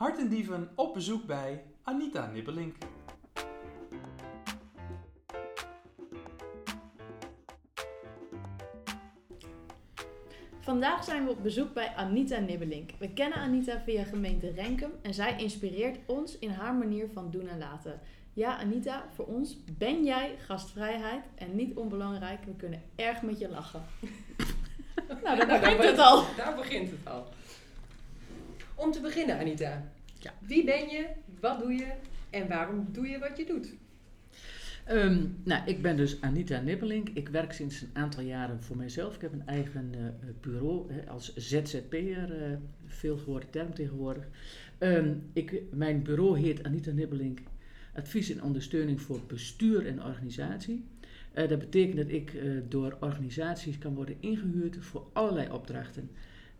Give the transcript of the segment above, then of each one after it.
Hart en Dieven op bezoek bij Anita Nibbelink. Vandaag zijn we op bezoek bij Anita Nibbelink. We kennen Anita via gemeente Renkum en zij inspireert ons in haar manier van doen en laten. Ja, Anita, voor ons ben jij gastvrijheid en niet onbelangrijk, we kunnen erg met je lachen. nou, daar begint het al. Daar begint het al. Om te beginnen, Anita. Ja. Wie ben je, wat doe je en waarom doe je wat je doet? Ehm, nou, ik ben dus Anita Nibbelink. Ik werk sinds een aantal jaren voor mijzelf. Ik heb een eigen eh, bureau hè, als ZZP'er, eh veel gehoorde term tegenwoordig. Ehm, ik, mijn bureau heet Anita Nibbelink Advies en Ondersteuning voor Bestuur en Organisatie. Eh, dat betekent dat ik eh, door organisaties kan worden ingehuurd voor allerlei opdrachten.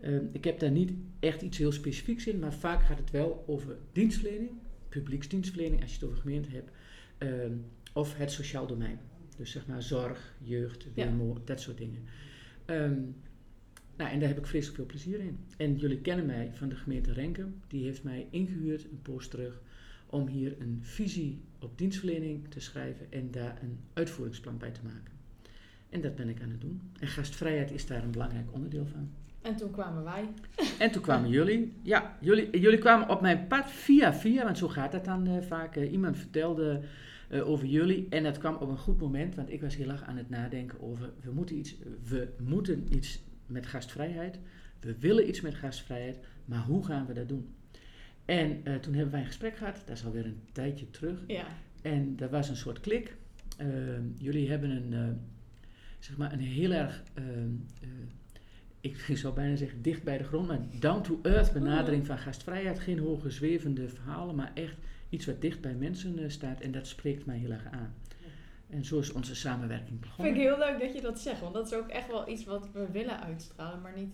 Ehm, ik heb daar niet echt iets heel specifieks in, maar vaak gaat het wel over dienstverlening, publieksdienstverlening als je het over gemeente hebt. Ehm, of het sociaal domein. Dus zeg maar zorg, jeugd, Ja. Dat soort dingen. Ehm, nou, en daar heb ik vreselijk veel plezier in. En jullie kennen mij van de gemeente Renkum. Die heeft mij ingehuurd een poos terug om hier een visie op dienstverlening te schrijven en daar een uitvoeringsplan bij te maken. En dat ben ik aan het doen. En gastvrijheid is daar een belangrijk onderdeel van. En toen kwamen wij. En toen kwamen jullie. Ja, jullie, jullie kwamen op mijn pad via via, want zo gaat dat dan eh, vaak. Eh, iemand vertelde eh, over jullie en dat kwam op een goed moment, want ik was heel erg aan het nadenken over, we moeten iets, we moeten iets met gastvrijheid. We willen iets met gastvrijheid, maar hoe gaan we dat doen? En toen hebben wij een gesprek gehad, dat is alweer een tijdje terug. Ja. En dat was een soort klik. Ehm, jullie hebben een, zeg maar een heel erg, eh, ik zou bijna zeggen dicht bij de grond, maar down-to-earth benadering van gastvrijheid. Geen hoge zwevende verhalen, maar echt iets wat dicht bij mensen eh, staat. En dat spreekt mij heel erg aan. En zo is onze samenwerking Vind ik begonnen. heel leuk dat je dat zegt, want dat is ook echt wel iets wat we willen uitstralen, maar niet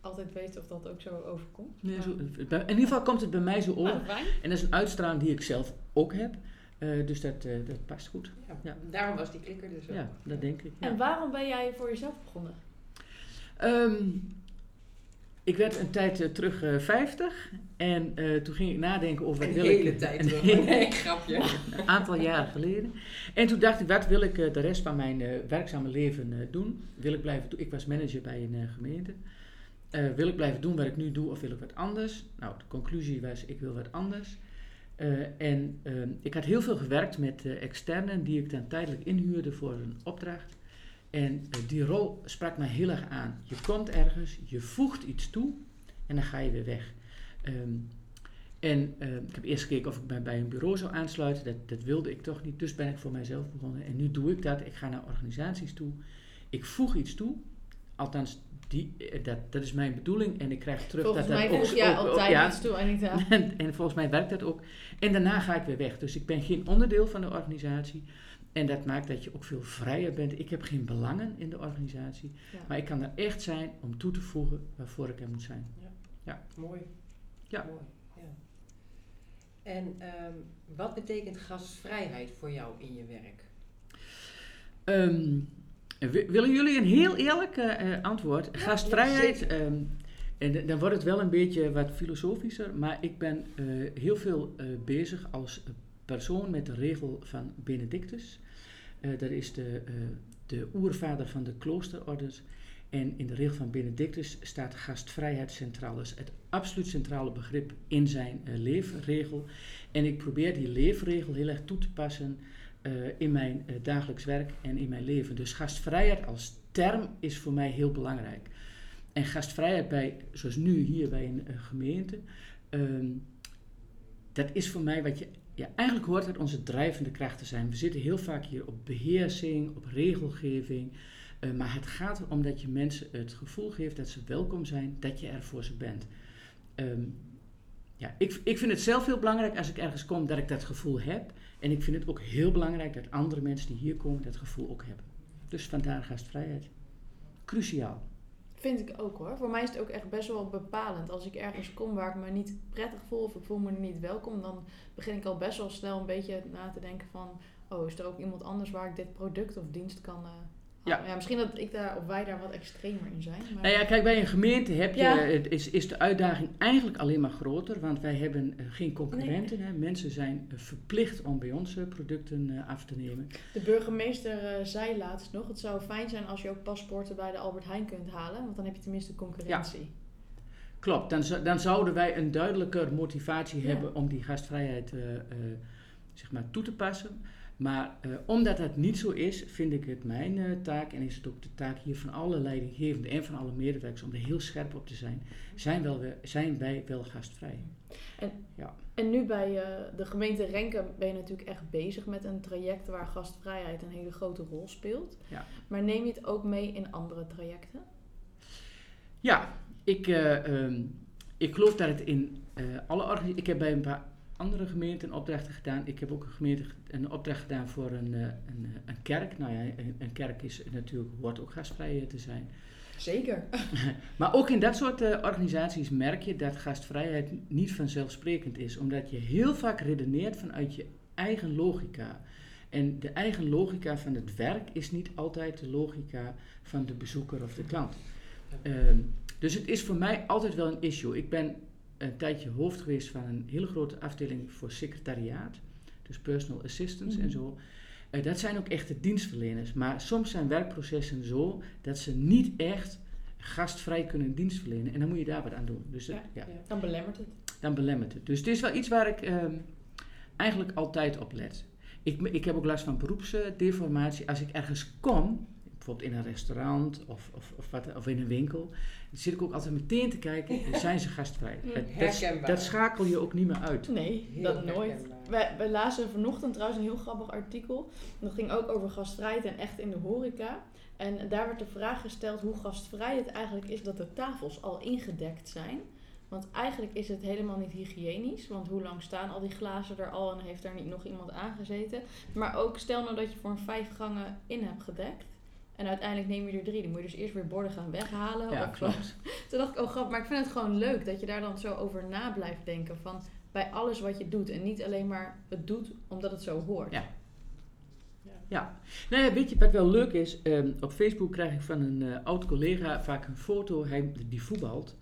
altijd weten of dat ook zo overkomt. Nee, zo, bij- in ieder geval komt het bij mij zo over. Nou, fijn. En dat is een uitstraling die ik zelf ook heb. Eh, dus dat, eh, dat past goed. Ja, Ja. Daarom was die klikker dus ook. Ja, dat denk ik. ja. En waarom ben jij voor jezelf begonnen? Ehm, ik werd een tijd eh, terug eh 50 en eh, toen ging ik nadenken over wat Een wil hele ik. tijd een Nee, grapje. een aantal jaren geleden. En toen dacht ik, wat wil ik de rest van mijn werkzame leven doen? Wil ik blijven doen? Ik was manager bij een gemeente. Wil ik blijven doen wat ik nu doe of wil ik wat anders? Nou, de conclusie was, ik wil wat anders. En ehm, ik had heel veel gewerkt met externen die ik dan tijdelijk inhuurde voor een opdracht. En eh, die rol sprak mij heel erg aan. Je komt ergens, je voegt iets toe en dan ga je weer weg. Ehm, en eh, ik heb eerst gekeken of ik mij bij een bureau zou aansluiten. Dat, dat wilde ik toch niet. Dus ben ik voor mijzelf begonnen. En nu doe ik dat. Ik ga naar organisaties toe. Ik voeg iets toe. Althans, die, eh, dat, dat is mijn bedoeling. En ik krijg terug Volgens dat mij dat ook, voeg jij ook- ook- altijd ja. iets toe, Anita. En, en volgens mij werkt dat ook. En daarna ga ik weer weg. Dus ik ben geen onderdeel van de organisatie. En dat maakt dat je ook veel vrijer bent. Ik heb geen belangen in de organisatie. Ja. Maar ik kan er echt zijn om toe te voegen waarvoor ik er moet zijn. Mooi. Ja. Mooi. Ja. En ehm, wat betekent gastvrijheid voor jou in je werk? Ehm, wi- willen jullie een heel eerlijk eh, eh, antwoord? Gastvrijheid. ehm, en dan wordt het wel een beetje wat filosofischer, maar ik ben eh, heel veel eh, bezig als persoon met de regel van Benedictus. Eh, dat is de, eh, de oervader van de kloosterorders. En in de regel van Benedictus staat gastvrijheid centraal. Is het absoluut centrale begrip in zijn eh, leefregel. En ik probeer die leefregel heel erg toe te passen in mijn dagelijks werk en in mijn leven. Dus gastvrijheid als term is voor mij heel belangrijk. En gastvrijheid bij, zoals nu hier bij een gemeente, ehm, dat is voor mij wat je, ja, eigenlijk hoort het onze drijvende kracht te zijn. We zitten heel vaak hier op beheersing, op regelgeving. eh, maar het gaat erom dat je mensen het gevoel geeft dat ze welkom zijn, dat je er voor ze bent. Ehm, ja, ik, ik vind het zelf heel belangrijk als ik ergens kom dat ik dat gevoel heb. En ik vind het ook heel belangrijk dat andere mensen die hier komen dat gevoel ook hebben. Dus vandaar gastvrijheid. Cruciaal. Vind ik ook hoor. Voor mij is het ook echt best wel bepalend. Als ik ergens kom waar ik me niet prettig voel of ik voel me niet welkom, dan begin ik al best wel snel een beetje na te denken van, oh, is er ook iemand anders waar ik dit product of dienst kan eh, Ja. ja. Misschien dat ik daar, of wij daar wat extremer in zijn. Maar... Nou ja, kijk, bij een gemeente heb je, Ja. is, is de uitdaging eigenlijk alleen maar groter, want wij hebben eh, geen concurrenten. Hè. Mensen zijn eh, verplicht om bij ons eh, producten af te nemen. De burgemeester zei laatst nog, het zou fijn zijn als je ook paspoorten bij de Albert Heijn kunt halen, want dan heb je tenminste concurrentie. Klopt, dan, dan zouden wij een duidelijker motivatie Ja. hebben om die gastvrijheid zeg maar toe te passen. Maar eh, omdat dat niet zo is, vind ik het mijn eh, taak en is het ook de taak hier van alle leidinggevenden en van alle medewerkers om er heel scherp op te zijn. Zijn, wel, we- zijn wij wel gastvrij? En nu bij eh, de gemeente Renkum ben je natuurlijk echt bezig met een traject waar gastvrijheid een hele grote rol speelt. Ja. Maar neem je het ook mee in andere trajecten? Ja, ik, eh, ehm, ik geloof dat het in alle organisaties... Ik heb bij een paar andere gemeenten opdrachten gedaan. Ik heb ook een, gemeente, ge- een opdracht gedaan voor een, eh, een, eh, een kerk. Nou ja, een, een kerk is natuurlijk, hoort ook gastvrij eh, te zijn. Zeker. Maar ook in dat soort eh, organisaties merk je dat gastvrijheid niet vanzelfsprekend is. Omdat je heel vaak redeneert vanuit je eigen logica. En de eigen logica van het werk is niet altijd de logica van de bezoeker of de klant. Ehm, dus het is voor mij altijd wel een issue. Ik ben een tijdje hoofd geweest van een hele grote afdeling voor secretariaat. Dus personal assistants en Mhm. zo. Eh, dat zijn ook echte dienstverleners. Maar soms zijn werkprocessen zo dat ze niet echt gastvrij kunnen dienst verlenen. En dan moet je daar wat aan doen. Dus ja. Dan belemmert het. dan belemmert het. Dus het is wel iets waar ik ehm, eigenlijk altijd op let. Ik, ik heb ook last van beroepsdeformatie. Als ik ergens kom, bijvoorbeeld in een restaurant of, of, of, wat, of in een winkel, dan zit ik ook altijd meteen te kijken, zijn ze gastvrij? Mm. Dat, dat, Herkenbaar. dat schakel je ook niet meer uit. Nee, Heel dat nooit. Wij, wij lazen vanochtend trouwens een heel grappig artikel. Dat ging ook over gastvrijheid en echt in de horeca. En daar werd de vraag gesteld hoe gastvrij het eigenlijk is dat de tafels al ingedekt zijn. Want eigenlijk is het helemaal niet hygiënisch. Want hoe lang staan al die glazen er al en heeft daar niet nog iemand aangezeten? Maar ook stel nou dat je voor een vijf gangen in hebt gedekt. En uiteindelijk neem je er drie. Dan moet je dus eerst weer borden gaan weghalen. Ja, of, klopt. toen dacht ik, oh grappig, maar ik vind het gewoon leuk dat je daar dan zo over na blijft denken. Van bij alles wat je doet. En niet alleen maar het doet omdat het zo hoort. Ja. Ja, nou ja, weet je wat wel leuk is? Ehm, op Facebook krijg ik van een eh, oud collega vaak een foto, hij, die voetbalt.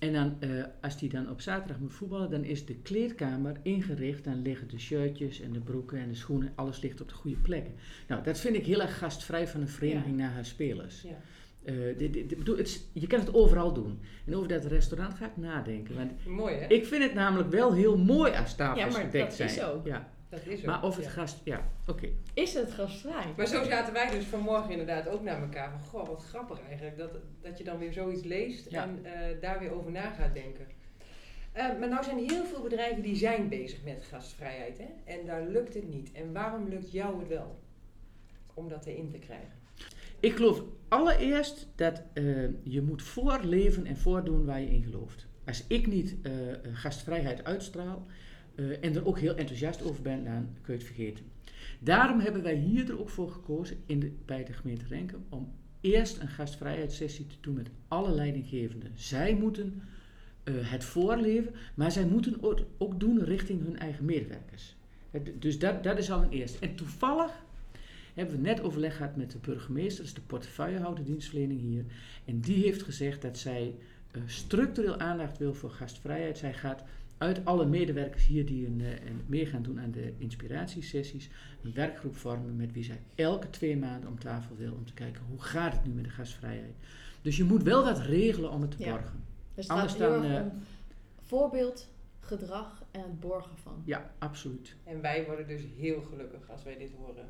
En dan, eh, als die dan op zaterdag moet voetballen, dan is de kleedkamer ingericht. Dan liggen de shirtjes en de broeken en de schoenen, alles ligt op de goede plekken. Nou, dat vind ik heel erg gastvrij van een vereniging naar haar spelers. Ja. Eh, dit- dit- dit- bedoel, het je kan het overal doen. En over dat restaurant ga ik nadenken. Want Mooi hè? ik vind het namelijk wel heel mooi als tafels Ja, maar gedekt dat zijn. is ook. Ja. Dat is ook. Maar of het ja. gast... Ja, oké. Is het gastvrij? Maar zo zaten wij dus vanmorgen inderdaad ook naar elkaar van, goh, wat grappig eigenlijk, dat, dat je dan weer zoiets leest Ja. en eh, daar weer over na gaat denken. Eh, maar nou zijn heel veel bedrijven die zijn bezig met gastvrijheid hè? en daar lukt het niet. En waarom lukt jou het wel om dat erin te krijgen? Ik geloof allereerst dat eh, je moet voorleven en voordoen waar je in gelooft. Als ik niet eh, gastvrijheid uitstraal eh, en er ook heel enthousiast over ben, dan kun je het vergeten. Daarom hebben wij hier er ook voor gekozen in de, bij de gemeente Renkum om eerst een gastvrijheidssessie te doen met alle leidinggevenden. Zij moeten eh, het voorleven, maar zij moeten ook, ook doen richting hun eigen medewerkers. Het- dus dat, dat is al een eerste. En toevallig hebben we net overleg gehad met de burgemeester, is de portefeuillehouder dienstverlening hier. En die heeft gezegd dat zij eh, structureel aandacht wil voor gastvrijheid. Zij gaat uit alle medewerkers hier die een, eh, een mee gaan doen aan de inspiratiesessies, een werkgroep vormen met wie zij elke twee maanden om tafel wil om te kijken hoe gaat het nu met de gastvrijheid. Dus je moet wel wat regelen om het te Ja. borgen. Dus Anders gaat heel dan, erg eh, voorbeeld, gedrag en het borgen van. Ja, absoluut. En wij worden dus heel gelukkig als wij dit horen.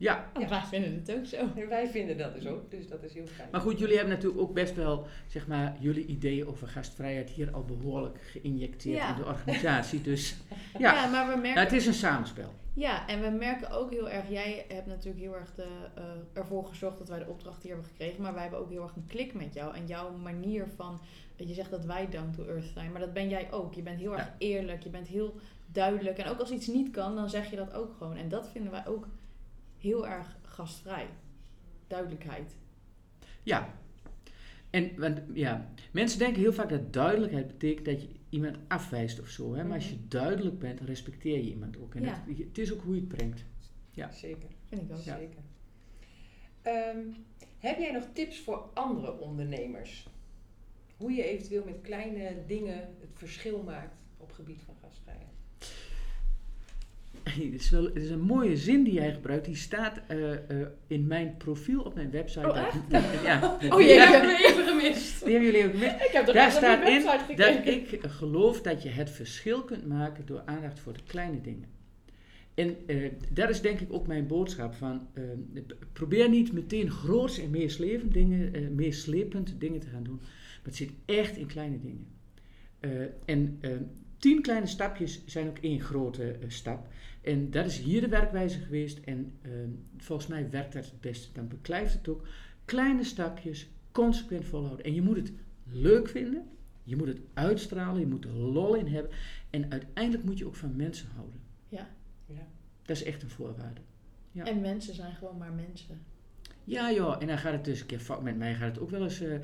Ja, Ja. Wij vinden het ook zo. En wij vinden dat dus ook, dus dat is heel fijn. maar goed, jullie hebben natuurlijk ook best wel, zeg maar, jullie ideeën over gastvrijheid hier al behoorlijk geïnjecteerd Ja. in de organisatie. Dus Ja, ja, maar we Nou, merken... het is een samenspel. Ja, en we merken ook heel erg, jij hebt natuurlijk heel erg de, eh, ervoor gezorgd dat wij de opdracht hier hebben gekregen, maar wij hebben ook heel erg een klik met jou en jouw manier van, je zegt dat wij down to earth zijn, maar dat ben jij ook. Je bent heel erg eerlijk, je bent heel duidelijk en ook als iets niet kan, dan zeg je dat ook gewoon. En dat vinden wij ook heel erg gastvrij. Duidelijkheid. Ja. En want, ja, mensen denken heel vaak dat duidelijkheid betekent dat je iemand afwijst of zo. Hè? Maar als je duidelijk bent, respecteer je iemand ook. En Ja. het, het is ook hoe je het brengt. Ja. Zeker, Vind ik ook. Ja. zeker. Ehm, heb jij nog tips voor andere ondernemers? Hoe je eventueel met kleine dingen het verschil maakt op het gebied van gastvrijheid? Het is, wel, het is een mooie zin die jij gebruikt. Die staat eh, eh, in mijn profiel op mijn website. Oh, echt? dat- ja, Oh jee, ja, ik heb hem even gemist. die hebben jullie ook gemist. Ik heb er Daar staat in website Dat gekeken. ik geloof dat je het verschil kunt maken door aandacht voor de kleine dingen. En eh, dat is denk ik ook mijn boodschap van probeer niet meteen groots en meeslepend dingen, meeslepend dingen te gaan doen, maar het zit echt in kleine dingen. En tien kleine stapjes zijn ook één grote eh, stap. En dat is hier de werkwijze geweest en eh, volgens mij werkt dat het beste. Dan beklijft het ook kleine stapjes, consequent volhouden. En je moet het leuk vinden, je moet het uitstralen, je moet er lol in hebben. En uiteindelijk moet je ook van mensen houden. Ja. Ja. Dat is echt een voorwaarde. Ja. En mensen zijn gewoon maar mensen. Ja, joh, en dan gaat het dus een keer fout. Met mij gaat het ook wel eens. eh,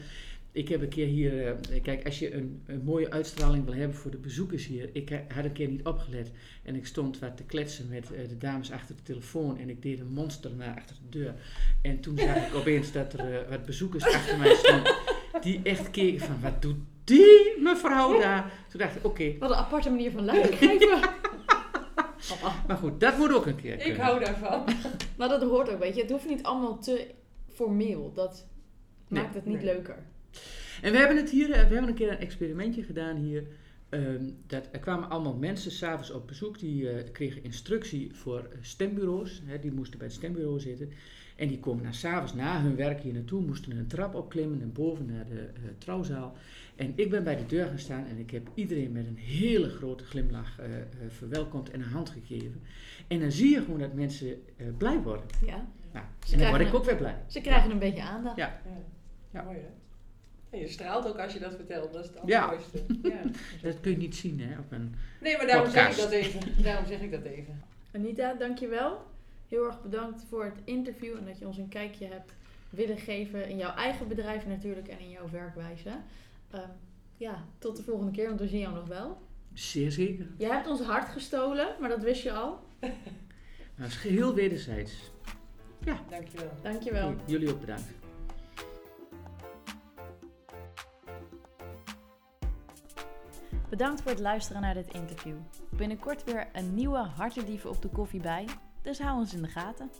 ik heb een keer hier. eh, kijk, als je een, een mooie uitstraling wil hebben voor de bezoekers hier. Ik had een keer niet opgelet. En ik stond wat te kletsen met eh, de dames achter de telefoon. En ik deed een monster naar achter de deur. En toen zag ik opeens dat er eh, wat bezoekers achter mij stonden. Die echt keken van: wat doet die mevrouw daar? Toen dacht ik: oké. Wat een aparte manier van leiding geven. Maar goed, dat moet ook een keer. Ik kunnen. hou daarvan. Maar dat hoort ook, weet je. Het hoeft niet allemaal te formeel. Dat Nee. maakt het niet Nee. leuker. En we hebben het hier, eh, we hebben een keer een experimentje gedaan hier. Ehm, dat, er kwamen allemaal mensen s'avonds op bezoek, die eh, kregen instructie voor eh, stembureaus. Hè, die moesten bij het stembureau zitten. En die komen dan s'avonds na hun werk hier naartoe, moesten een trap opklimmen en boven naar de eh, trouwzaal. En ik ben bij de deur gaan staan en ik heb iedereen met een hele grote glimlach eh, eh, verwelkomd en een hand gegeven. En dan zie je gewoon dat mensen eh, blij worden. Ja. Nou, en dan word ik ook weer blij. Ze krijgen een beetje aandacht. Ja. Ja. Ja. Mooi hè? Je straalt ook als je dat vertelt, dat is het Ja. allermooiste. Ja. Dat kun je niet zien hè, op een... Nee, maar daarom zeg ik dat even. Daarom zeg ik dat even. Anita, dankjewel. Heel erg bedankt voor het interview en dat je ons een kijkje hebt willen geven in jouw eigen bedrijf natuurlijk en in jouw werkwijze. Ehm, ja, tot de volgende keer, want we zien jou nog wel. Zeer zeker. Je hebt ons hart gestolen, maar dat wist je al. Maar het is geheel wederzijds. Dankjewel. Dankjewel. Jullie ook bedankt. Bedankt voor het luisteren naar dit interview. Binnenkort weer een nieuwe hartedieven op de koffie bij, dus hou ons in de gaten.